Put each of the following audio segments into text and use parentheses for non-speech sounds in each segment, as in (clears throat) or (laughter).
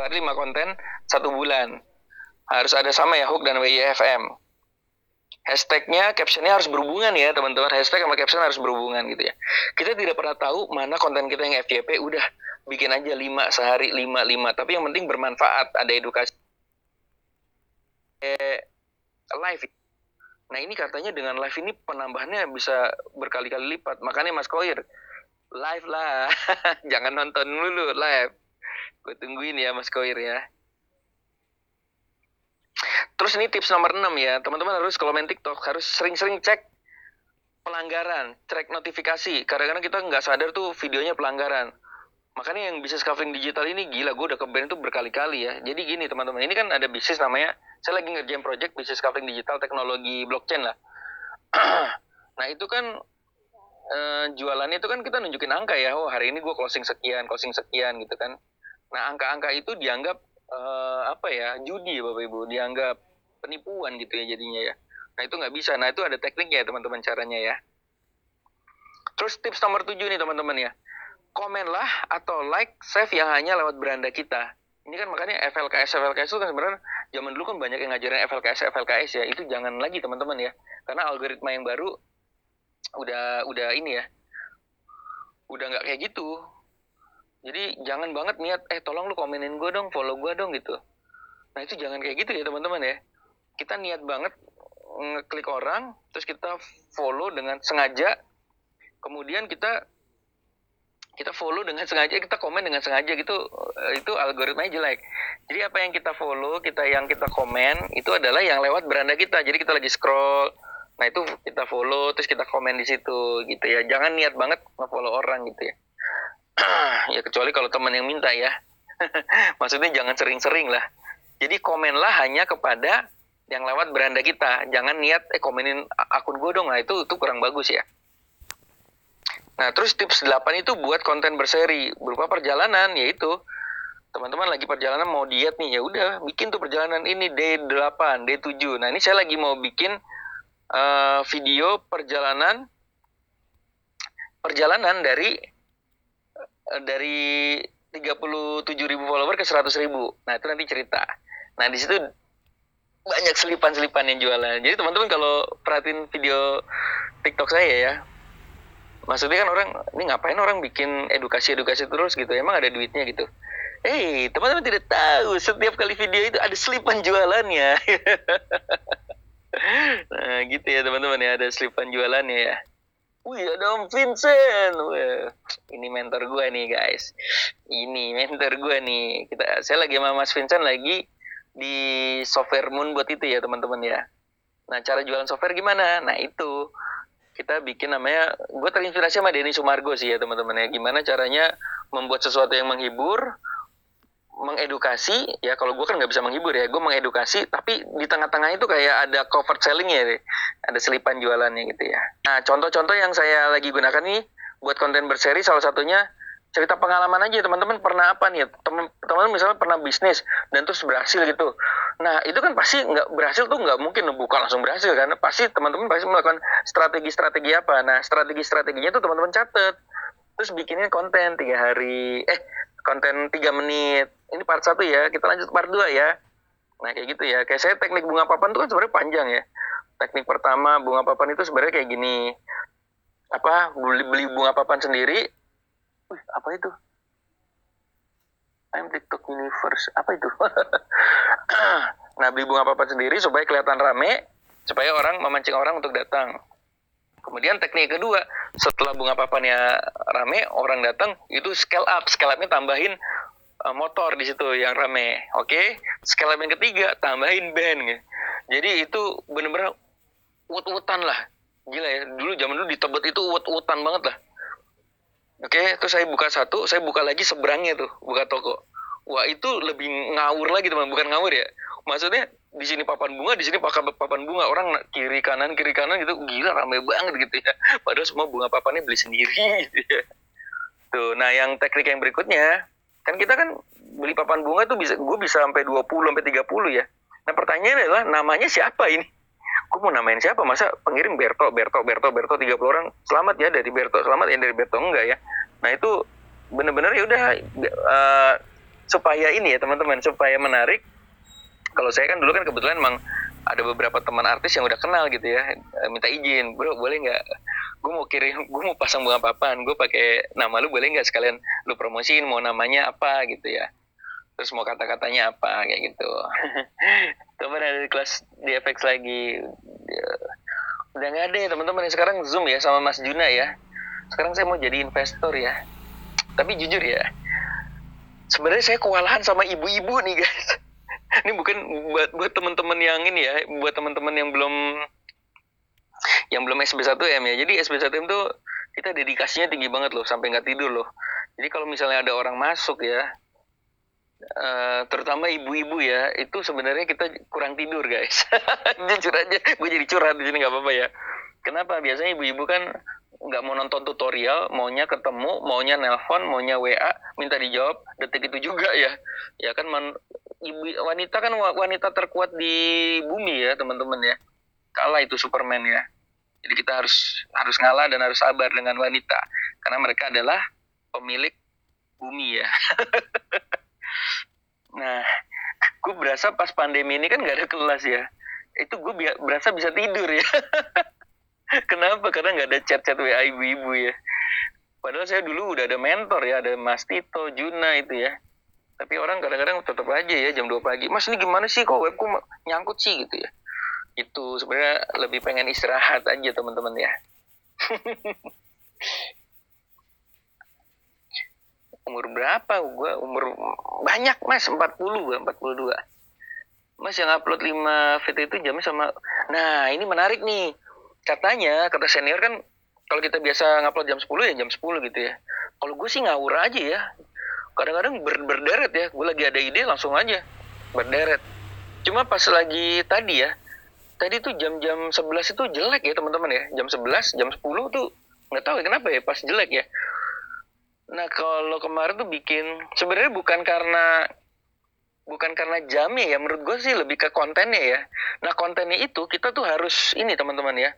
hari lima konten satu bulan. Harus ada sama ya hook dan WIFM. Hashtagnya, captionnya harus berhubungan ya teman-teman. Hashtag sama caption harus berhubungan gitu ya. Kita tidak pernah tahu mana konten kita yang FYP. Udah bikin aja lima sehari lima lima. Tapi yang penting bermanfaat. Ada edukasi. Eh, live. Nah ini katanya dengan live ini penambahannya bisa berkali-kali lipat. Makanya Mas Koir, live lah. (laughs) Jangan nonton dulu live. Gue tungguin ya Mas Koir ya. Terus ini tips nomor 6 ya, teman-teman harus kalau main TikTok harus sering-sering cek pelanggaran, cek notifikasi. Kadang-kadang kita nggak sadar tuh videonya pelanggaran. Makanya yang bisnis covering digital ini gila, gue udah ke band itu berkali-kali ya. Jadi gini teman-teman, ini kan ada bisnis namanya, saya lagi ngerjain project bisnis covering digital teknologi blockchain lah. (clears throat) nah itu kan eh, jualannya itu kan kita nunjukin angka ya, oh hari ini gue closing sekian, closing sekian gitu kan. Nah angka-angka itu dianggap uh, apa ya judi bapak ibu. Dianggap penipuan gitu ya jadinya ya. Nah itu nggak bisa. Nah itu ada tekniknya ya teman-teman caranya ya. Terus tips nomor tujuh nih teman-teman ya. Komenlah atau like save yang hanya lewat beranda kita. Ini kan makanya FLKS FLKS itu kan sebenarnya zaman dulu kan banyak yang ngajarin FLKS FLKS ya. Itu jangan lagi teman-teman ya. Karena algoritma yang baru udah udah ini ya. Udah nggak kayak gitu jadi jangan banget niat eh tolong lu komenin gue dong follow gue dong gitu. Nah itu jangan kayak gitu ya teman-teman ya. Kita niat banget ngeklik orang terus kita follow dengan sengaja. Kemudian kita kita follow dengan sengaja kita komen dengan sengaja gitu. Eh, itu algoritmanya jelek. Jadi apa yang kita follow kita yang kita komen itu adalah yang lewat beranda kita. Jadi kita lagi scroll nah itu kita follow terus kita komen di situ gitu ya. Jangan niat banget nge-follow orang gitu ya (clears throat) ya kecuali kalau teman yang minta ya. (laughs) Maksudnya jangan sering-sering lah. Jadi komenlah hanya kepada yang lewat beranda kita. Jangan niat eh komenin akun gue dong. Nah itu itu kurang bagus ya. Nah, terus tips 8 itu buat konten berseri berupa perjalanan yaitu teman-teman lagi perjalanan mau diet nih ya udah bikin tuh perjalanan ini day 8, day 7. Nah, ini saya lagi mau bikin uh, video perjalanan perjalanan dari dari 37 ribu follower ke 100 ribu. Nah itu nanti cerita. Nah di situ banyak selipan-selipan yang jualan. Jadi teman-teman kalau perhatiin video TikTok saya ya, maksudnya kan orang ini ngapain orang bikin edukasi-edukasi terus gitu? Emang ada duitnya gitu? Eh, hey, teman-teman tidak tahu setiap kali video itu ada selipan jualannya. (laughs) nah, gitu ya teman-teman ya, ada selipan jualannya ya. Wih ada Om Vincent. Wih, ini mentor gue nih guys. Ini mentor gue nih. Kita saya lagi sama Mas Vincent lagi di software Moon buat itu ya teman-teman ya. Nah cara jualan software gimana? Nah itu kita bikin namanya. Gue terinspirasi sama Denny Sumargo sih ya teman-teman ya. Gimana caranya membuat sesuatu yang menghibur, mengedukasi ya kalau gue kan nggak bisa menghibur ya gue mengedukasi tapi di tengah-tengah itu kayak ada cover selling ya ada selipan jualannya gitu ya. Nah contoh-contoh yang saya lagi gunakan nih buat konten berseri salah satunya cerita pengalaman aja teman-teman pernah apa nih? Teman-teman misalnya pernah bisnis dan terus berhasil gitu. Nah itu kan pasti nggak berhasil tuh nggak mungkin bukan langsung berhasil kan pasti teman-teman pasti melakukan strategi-strategi apa. Nah strategi-strateginya tuh teman-teman catet terus bikinnya konten tiga hari eh konten tiga menit ini part satu ya kita lanjut part dua ya. Nah kayak gitu ya. Kayak saya teknik bunga papan itu kan sebenarnya panjang ya. Teknik pertama bunga papan itu sebenarnya kayak gini. Apa beli beli bunga papan sendiri. Wih, apa itu? I'm TikTok Universe apa itu? (laughs) Nah beli bunga papan sendiri supaya kelihatan rame supaya orang memancing orang untuk datang. Kemudian teknik kedua setelah bunga papannya rame orang datang itu scale up. Scale upnya tambahin uh, motor di situ yang rame. Oke, okay? skala yang ketiga tambahin band gitu. Jadi itu bener-bener ut-utan lah. Gila ya, dulu zaman dulu di Tebet itu ut-utan banget lah. Oke, okay? terus saya buka satu, saya buka lagi seberangnya tuh, buka toko. Wah itu lebih ngawur lagi teman, bukan ngawur ya. Maksudnya di sini papan bunga, di sini papan papan bunga. Orang kiri kanan kiri kanan gitu, gila rame banget gitu ya. Padahal semua bunga papannya beli sendiri (laughs) gitu ya. Tuh, nah yang teknik yang berikutnya, kan kita kan beli papan bunga tuh bisa gue bisa sampai 20 sampai 30 ya. Nah pertanyaannya adalah namanya siapa ini? Gue mau namain siapa? Masa pengirim Berto Berto Berto Berto 30 orang? Selamat ya dari Berto selamat ya dari Berto enggak ya? Nah itu bener-bener ya udah uh, supaya ini ya teman-teman supaya menarik. Kalau saya kan dulu kan kebetulan emang ada beberapa teman artis yang udah kenal gitu ya eh, minta izin. Bro boleh nggak gue mau kirim gue mau pasang bunga papan. Gue pakai nama lu boleh nggak sekalian lu promosiin mau namanya apa gitu ya? Terus mau kata-katanya apa kayak gitu. (laughs) Coba ada di kelas di FX lagi. Udah nggak ada ya teman-teman. Sekarang zoom ya sama Mas Juna ya. Sekarang saya mau jadi investor ya. Tapi jujur ya sebenarnya saya kewalahan sama ibu-ibu nih guys. (laughs) Ini bukan buat buat teman-teman yang ini ya buat teman-teman yang belum yang belum SB1M ya. Jadi SB1M tuh kita dedikasinya tinggi banget loh sampai nggak tidur loh. Jadi kalau misalnya ada orang masuk ya Uh, terutama ibu-ibu ya itu sebenarnya kita kurang tidur guys. (laughs) Jujur aja. Gue jadi curhat di sini nggak apa-apa ya. Kenapa? Biasanya ibu-ibu kan nggak mau nonton tutorial, maunya ketemu, maunya nelpon, maunya WA, minta dijawab. Detik itu juga ya. Ya kan man, ibu wanita kan wanita terkuat di bumi ya teman-teman ya. Kalah itu Superman ya. Jadi kita harus harus ngalah dan harus sabar dengan wanita karena mereka adalah pemilik bumi ya. (laughs) nah, gue berasa pas pandemi ini kan nggak ada kelas ya. Itu gue berasa bisa tidur ya. (laughs) Kenapa? Karena nggak ada chat-chat WA ibu-ibu ya. Padahal saya dulu udah ada mentor ya, ada Mas Tito, Juna itu ya. Tapi orang kadang-kadang tetap aja ya jam 2 pagi. Mas ini gimana sih kok webku nyangkut sih gitu ya. Itu sebenarnya lebih pengen istirahat aja teman-teman ya. (laughs) umur berapa gue umur banyak mas. 40 gue 42 mas yang upload 5 VT itu jamnya sama nah ini menarik nih. Katanya kata senior kan kalau kita biasa ngupload jam 10 ya jam 10 gitu ya. Kalau gue sih ngawur aja ya. Kadang-kadang ber berderet ya. Gue lagi ada ide langsung aja berderet. Cuma pas lagi tadi ya tadi tuh jam-jam 11 itu jelek ya teman-teman ya. Jam 11 jam 10 tuh nggak tahu ya kenapa ya pas jelek ya. Nah kalau kemarin tuh bikin sebenarnya bukan karena bukan karena jamnya ya menurut gue sih lebih ke kontennya ya. Nah kontennya itu kita tuh harus ini teman-teman ya.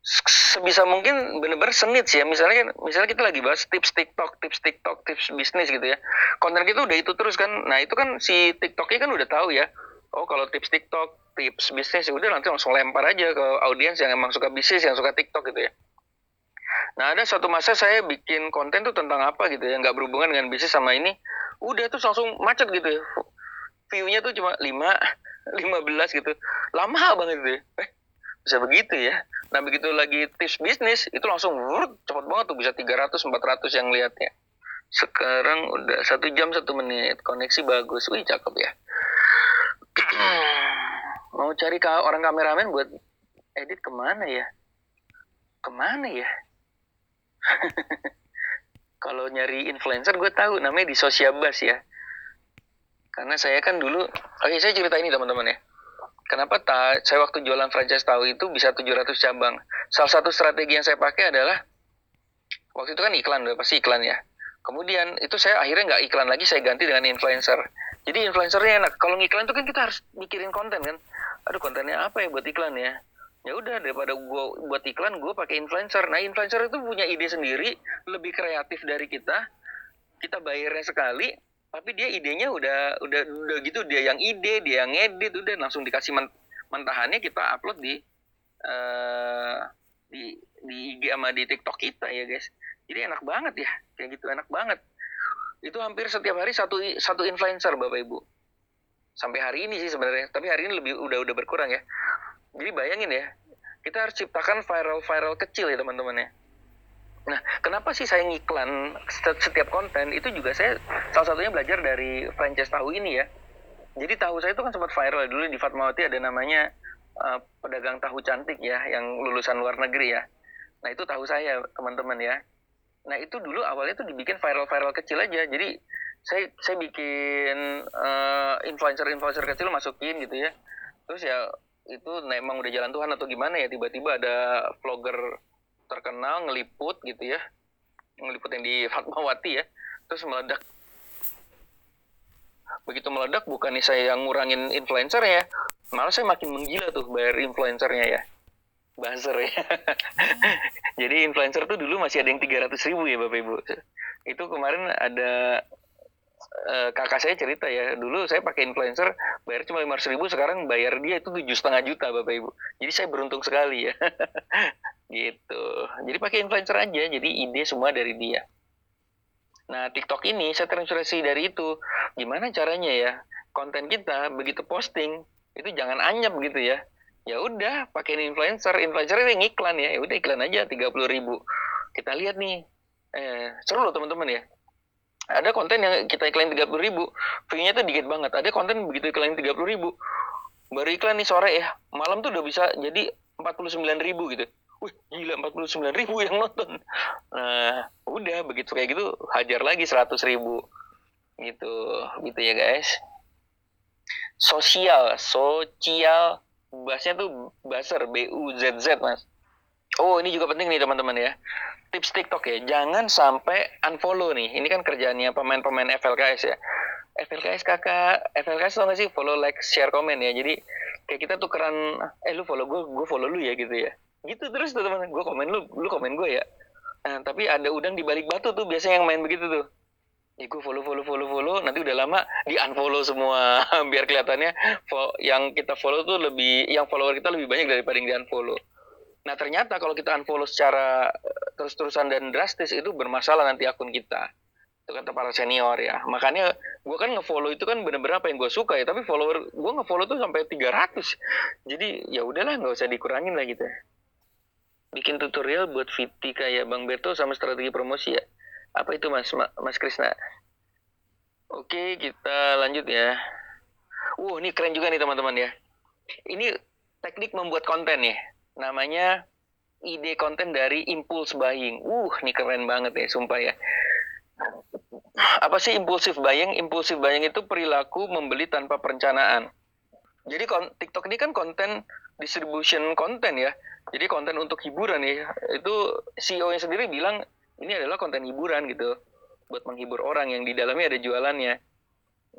Sebisa mungkin bener-bener senit sih ya. Misalnya kan misalnya kita lagi bahas tips TikTok tips TikTok tips bisnis gitu ya. Konten kita udah itu terus kan. Nah itu kan si TikToknya kan udah tahu ya oh kalau tips TikTok tips bisnis ya udah nanti langsung lempar aja ke audiens yang emang suka bisnis yang suka TikTok gitu ya Nah ada suatu masa saya bikin konten tuh tentang apa gitu ya, nggak berhubungan dengan bisnis sama ini. Udah tuh langsung macet gitu ya. View-nya tuh cuma 5, 15 (laughs) gitu. Lama banget gitu ya. Eh, bisa begitu ya. Nah begitu lagi tips bisnis, itu langsung wurut, cepet banget tuh bisa 300, 400 yang lihatnya. Sekarang udah satu jam satu menit, koneksi bagus. Wih cakep ya. (sighs) Mau cari orang kameramen buat edit ke mana ya? Ke mana ya? (laughs) kalau nyari influencer gue tahu namanya di Sosiabas ya. Karena saya kan dulu, oke saya cerita ini teman-teman ya. Kenapa ta, saya waktu jualan franchise tahu itu bisa 700 cabang. Salah satu strategi yang saya pakai adalah waktu itu kan iklan, udah pasti iklan ya. Kemudian itu saya akhirnya nggak iklan lagi, saya ganti dengan influencer. Jadi influencernya enak. Kalau ngiklan itu kan kita harus mikirin konten kan. Aduh kontennya apa ya buat iklan ya? ya udah daripada gue buat iklan gue pakai influencer nah influencer itu punya ide sendiri lebih kreatif dari kita kita bayarnya sekali tapi dia idenya udah udah udah gitu dia yang ide dia yang edit udah langsung dikasih mentahannya kita upload di uh, di di IG sama di TikTok kita ya guys jadi enak banget ya kayak gitu enak banget itu hampir setiap hari satu satu influencer bapak ibu sampai hari ini sih sebenarnya tapi hari ini lebih udah udah berkurang ya jadi bayangin ya, kita harus ciptakan viral-viral kecil ya teman-teman ya. Nah, kenapa sih saya ngiklan setiap konten? Itu juga saya salah satunya belajar dari franchise tahu ini ya. Jadi tahu saya itu kan sempat viral dulu di Fatmawati ada namanya uh, pedagang tahu cantik ya, yang lulusan luar negeri ya. Nah itu tahu saya teman-teman ya. Nah itu dulu awalnya tuh dibikin viral-viral kecil aja. Jadi saya saya bikin uh, influencer-influencer kecil masukin gitu ya. Terus ya itu memang udah jalan Tuhan atau gimana ya tiba-tiba ada vlogger terkenal ngeliput gitu ya ngeliput yang di (laughs) Fatmawati ya terus meledak begitu meledak bukan nih saya yang ngurangin influencer ya malah saya makin menggila tuh bayar influencernya ya buzzer ya. (laughs) Jadi influencer tuh dulu masih ada yang 300 ribu ya bapak ibu. Itu kemarin ada uh, kakak saya cerita ya dulu saya pakai influencer bayar cuma lima ribu sekarang bayar dia itu tujuh setengah juta bapak ibu. Jadi saya beruntung sekali ya. (laughs) Gitu. Jadi pakai influencer aja jadi ide semua dari dia. Nah TikTok ini saya terinspirasi dari itu gimana caranya ya konten kita begitu posting itu jangan anyap gitu ya ya udah pakai influencer. Influencer ini ngiklan ya, ya udah iklan aja tiga puluh ribu. Kita lihat nih. Eh seru loh teman-teman ya. Ada konten yang kita iklan tiga puluh ribu. View-nya tuh dikit banget. Ada konten begitu iklan tiga puluh ribu. Baru iklan nih sore ya. Malam tuh udah bisa jadi empat puluh sembilan ribu gitu. Wih, gila empat puluh sembilan ribu yang nonton. Nah udah begitu kayak gitu hajar lagi seratus ribu. Gitu gitu ya guys. Sosial sosial bahasnya tuh buzzer B U Z Z mas oh ini juga penting nih teman-teman ya tips TikTok ya, jangan sampai unfollow nih. Ini kan kerjaannya pemain-pemain FLKS ya. FLKS kakak, FLKS tau gak sih follow, like, share, komen ya. Jadi kayak kita tukeran, eh lu follow gue, gue follow lu ya gitu ya. Gitu terus tuh teman, gue komen lu, lu komen gue ya. Nah, tapi ada udang di balik batu tuh biasanya yang main begitu tuh. Ya gue follow, follow, follow, follow, nanti udah lama di unfollow semua. (laughs) Biar kelihatannya yang kita follow tuh lebih, yang follower kita lebih banyak daripada yang di unfollow. Nah ternyata kalau kita unfollow secara eh, terus-terusan dan drastis itu bermasalah nanti akun kita. Itu kata para senior ya. Makanya gue kan ngefollow itu kan bener-bener apa yang gue suka ya. Tapi follower gue ngefollow tuh sampai 300. Jadi ya udahlah nggak usah dikurangin lah gitu. Bikin tutorial buat VT kayak Bang Berto sama strategi promosi ya. Apa itu Mas Mas Krisna? Oke kita lanjut ya. Wow ini keren juga nih teman-teman ya. Ini teknik membuat konten ya namanya ide konten dari impulse buying. Uh, ini keren banget ya, sumpah ya. Apa sih impulsif buying? Impulsif buying itu perilaku membeli tanpa perencanaan. Jadi TikTok ini kan konten distribution konten ya. Jadi konten untuk hiburan ya. Itu CEO-nya sendiri bilang ini adalah konten hiburan gitu. Buat menghibur orang yang di dalamnya ada jualannya.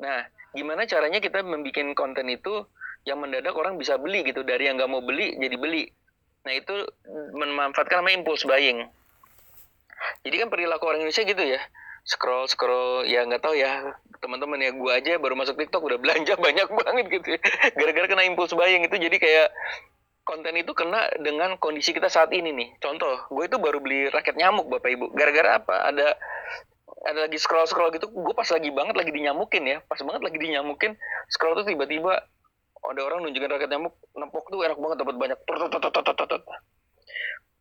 Nah, gimana caranya kita membuat konten itu yang mendadak orang bisa beli gitu. Dari yang nggak mau beli jadi beli Nah itu memanfaatkan namanya impulse buying. Jadi kan perilaku orang Indonesia gitu ya, scroll scroll ya nggak tahu ya teman-teman ya gue aja baru masuk TikTok udah belanja (laughs) banyak banget gitu ya. Gara-gara kena impulse buying itu jadi kayak konten itu kena dengan kondisi kita saat ini nih. Contoh, gue itu baru beli raket nyamuk bapak ibu. Gara-gara apa? Ada ada lagi scroll scroll gitu, gue pas lagi banget lagi dinyamukin ya, pas banget lagi dinyamukin, scroll tuh tiba-tiba ada orang nunjukin raket nyamuk nempok tuh enak banget dapat banyak.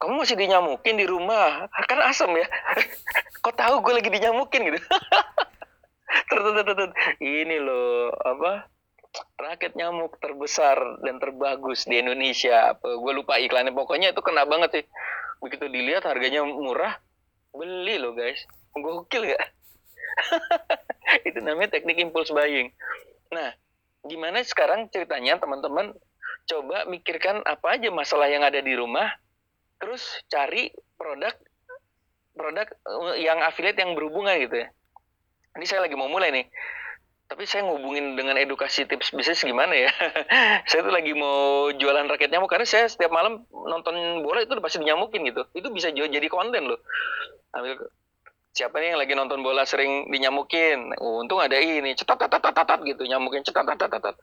Kamu masih dinyamukin di rumah? Kan asam ya. (laughs) Kok tahu gue lagi dinyamukin gitu? (laughs) Ini loh apa raket nyamuk terbesar dan terbagus di Indonesia. Gue lupa iklannya. Pokoknya itu kena banget sih. Begitu dilihat harganya murah. Beli loh guys. Gokil ya (laughs) itu namanya teknik impulse buying. Nah gimana sekarang ceritanya teman-teman? Coba mikirkan apa aja masalah yang ada di rumah. Terus cari produk produk eh, yang affiliate yang berhubungan gitu ya. Ini saya lagi mau mulai nih tapi saya ngubungin dengan edukasi tips bisnis gimana ya? (laughs) Saya tuh lagi mau jualan raket nyamuk karena saya setiap malam nonton bola itu pasti nyamukin gitu. Itu bisa jadi konten loh. Ambil siapa nih yang lagi nonton bola sering dinyamukin? Oh, untung ada ini cetat cetat cetat gitu nyamukin cetat cetat cetat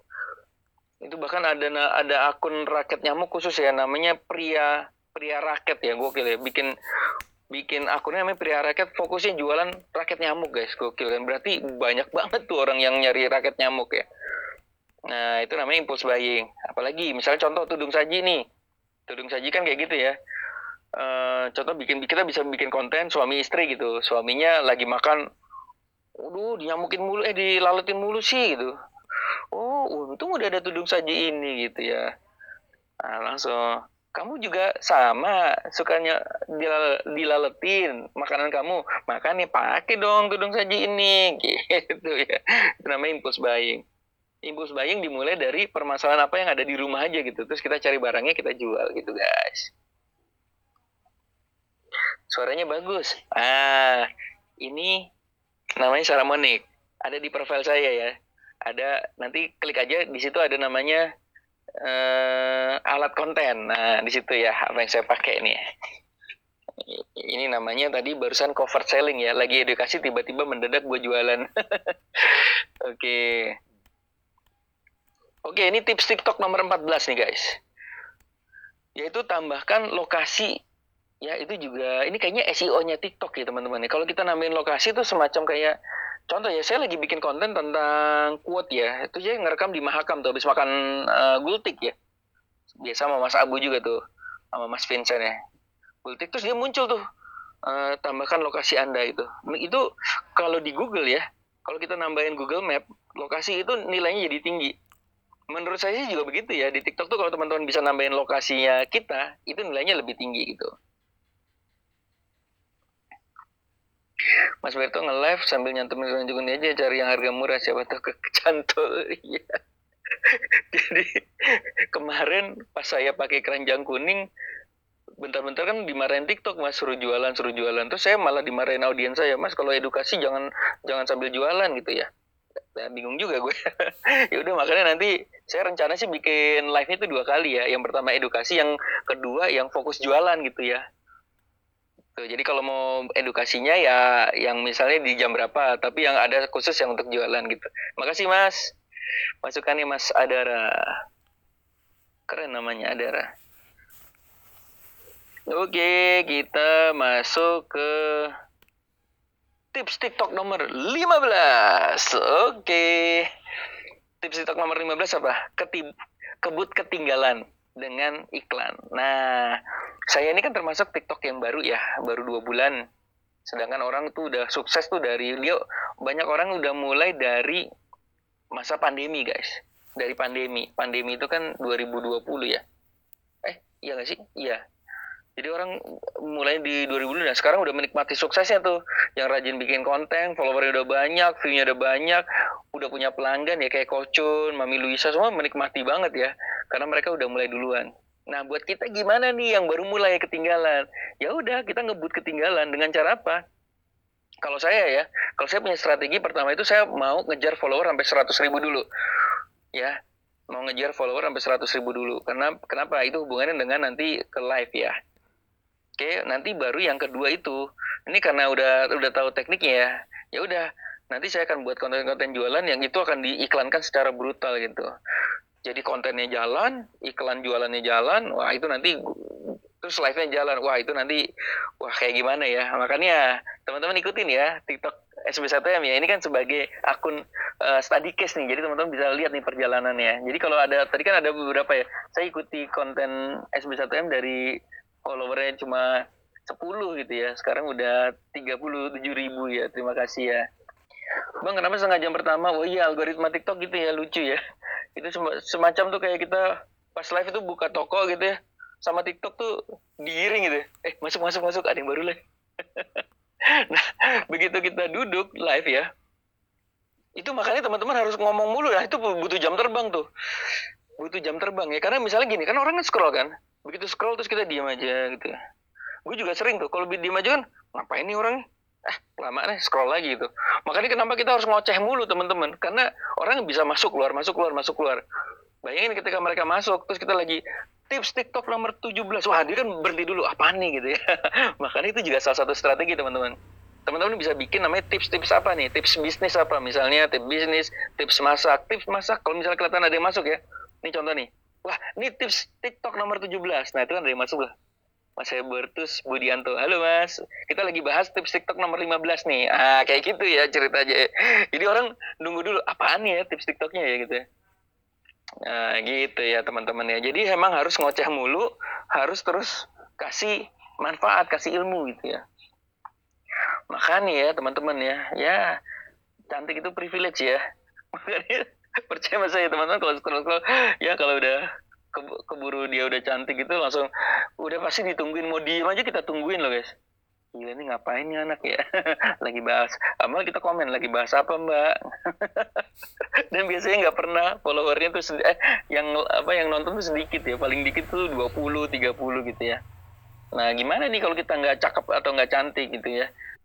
itu bahkan ada ada akun raket nyamuk khusus ya namanya pria pria raket ya gokil ya. Bikin bikin akunnya namanya pria raket fokusnya jualan raket nyamuk guys. Gokil kan? Berarti banyak banget tuh orang yang nyari raket nyamuk ya. Nah itu namanya impulse buying. Apalagi misalnya contoh tudung saji nih. Tudung saji kan kayak gitu ya. Uh, contoh bikin kita bisa bikin konten suami istri gitu. Suaminya lagi makan Waduh, dinyamukin mulu, eh dilaletin mulu sih gitu. Oh, untung udah ada tudung saji ini gitu ya. Nah, langsung, kamu juga sama sukanya dilal dilaletin makanan kamu. Makanya pakai dong tudung saji ini (laughs) gitu ya. Itu namanya impulse buying. Impulse buying dimulai dari permasalahan apa yang ada di rumah aja gitu. Terus kita cari barangnya, kita jual gitu, guys suaranya bagus. Ah, ini namanya Saramonic. Ada di profil saya ya. Ada nanti klik aja di situ ada namanya uh, alat konten. Nah, di situ ya apa yang saya pakai nih. ini namanya tadi barusan cover selling ya. Lagi edukasi tiba-tiba mendadak gue jualan. (laughs) Oke. Oke ini tips TikTok nomor 14 nih guys. Yaitu tambahkan lokasi. Ya itu juga ini kayaknya SEO-nya TikTok ya teman-teman ya. Kalau kita nambahin lokasi itu semacam kayak contoh ya saya lagi bikin konten tentang quote ya. Itu saya ngerekam di Mahakam tuh habis makan uh, gultik ya. Biasa sama Mas Abu juga tuh sama Mas Vincent ya. Gultik terus dia muncul tuh uh, tambahkan lokasi anda itu. Itu kalau di Google ya kalau kita nambahin Google Map lokasi itu nilainya jadi tinggi. Menurut saya juga begitu ya di TikTok tuh kalau teman-teman bisa nambahin lokasinya kita itu nilainya lebih tinggi gitu Mas Berto nge-live sambil nyantumin keranjang aja cari yang harga murah siapa tahu kecantol. (laughs) Iya. (laughs) Jadi kemarin pas saya pakai keranjang kuning bentar-bentar kan dimarahin TikTok mas. Suruh jualan suruh jualan. Terus saya malah dimarahin audiens saya mas kalau edukasi jangan jangan sambil jualan gitu ya. Nah, bingung juga gue. (laughs) Ya udah makanya nanti saya rencana sih bikin live itu dua kali ya. Yang pertama edukasi yang kedua yang fokus jualan gitu ya Tuh, jadi kalau mau edukasinya ya yang misalnya di jam berapa, tapi yang ada khusus yang untuk jualan gitu. Makasih Mas. Masukannya Mas Adara. Keren namanya Adara. Oke, kita masuk ke tips TikTok nomor 15. Oke. Tips TikTok nomor 15 apa? Ketib kebut ketinggalan dengan iklan. Nah, saya ini kan termasuk TikTok yang baru ya, baru dua bulan. Sedangkan orang tuh udah sukses tuh dari Leo. Banyak orang udah mulai dari masa pandemi guys. Dari pandemi. Pandemi itu kan 2020 ya. Eh, iya gak sih? Iya. Jadi orang mulai di 2020 dan sekarang udah menikmati suksesnya tuh. Yang rajin bikin konten, followernya udah banyak, view-nya udah banyak, udah punya pelanggan ya kayak Kocun, Mami Luisa semua menikmati banget ya. Karena mereka udah mulai duluan. Nah, buat kita gimana nih yang baru mulai ketinggalan? Ya udah, kita ngebut ketinggalan dengan cara apa? Kalau saya ya, kalau saya punya strategi pertama itu saya mau ngejar follower sampai 100 ribu dulu. Ya, mau ngejar follower sampai 100 ribu dulu. Karena kenapa? Itu hubungannya dengan nanti ke live ya. Oke, nanti baru yang kedua itu. Ini karena udah udah tahu tekniknya ya. Ya udah, nanti saya akan buat konten-konten jualan yang itu akan diiklankan secara brutal gitu. Jadi kontennya jalan, iklan jualannya jalan, wah itu nanti terus live-nya jalan. Wah, itu nanti wah kayak gimana ya. Makanya teman-teman ikutin ya TikTok SB1M ya. Ini kan sebagai akun uh, study case nih. Jadi teman-teman bisa lihat nih perjalanannya. Jadi kalau ada tadi kan ada beberapa ya. Saya ikuti konten SB1M dari followernya cuma 10 gitu ya. Sekarang udah 37 ribu ya. Terima kasih ya. Bang, kenapa setengah jam pertama? Oh iya, algoritma TikTok gitu ya, lucu ya. (laughs) Itu semacam tuh kayak kita pas live itu buka toko gitu ya. Sama TikTok tuh diiring gitu. Eh, masuk, masuk, masuk. Ada yang baru lah. (laughs) nah, begitu kita duduk live ya, itu makanya teman-teman harus ngomong mulu ya. Itu butuh jam terbang tuh. Butuh jam terbang ya. Karena misalnya gini, kan orang kan scroll kan begitu scroll terus kita diam aja gitu. Gue juga sering tuh kalau diam aja kan ngapain nih orang? Eh lama nih scroll lagi gitu. Makanya kenapa kita harus ngoceh mulu teman-teman? Karena orang bisa masuk keluar masuk keluar masuk keluar. Bayangin ketika mereka masuk terus kita lagi tips TikTok nomor 17 wah dia kan berhenti dulu apa nih? gitu ya. (laughs) Makanya itu juga salah satu strategi teman-teman. Teman-teman bisa bikin namanya tips-tips apa nih? Tips bisnis apa? Misalnya tips bisnis tips masak. Tips masak kalau misalnya kelihatan ada yang masuk ya. Ini contoh nih wah ini tips TikTok nomor 17 nah itu kan dari masuk lah. Mas Hebertus Budianto. Halo mas. Kita lagi bahas tips TikTok nomor 15 nih. Ah kayak gitu ya ceritanya. Jadi orang nunggu dulu apaan ya tips TikToknya ya? Gitu ya. Nah gitu ya teman-teman ya jadi emang harus ngoceh mulu harus terus kasih manfaat kasih ilmu gitu ya. Makanya ya teman-teman ya ya cantik itu privilege ya. (laughs) Makanya percaya sama saya teman-teman kalau scroll scroll ya kalau udah ke, keburu dia udah cantik gitu langsung udah pasti ditungguin mau diem aja kita tungguin loh guys. Gila ini ngapain nih anak ya? (laughs) Lagi bahas amal kita komen lagi bahas apa mbak? (laughs) Dan biasanya nggak pernah followernya tuh eh yang apa yang nonton tuh sedikit ya paling dikit tuh 20 30 gitu ya. Nah gimana nih kalau kita nggak cakep atau nggak cantik gitu ya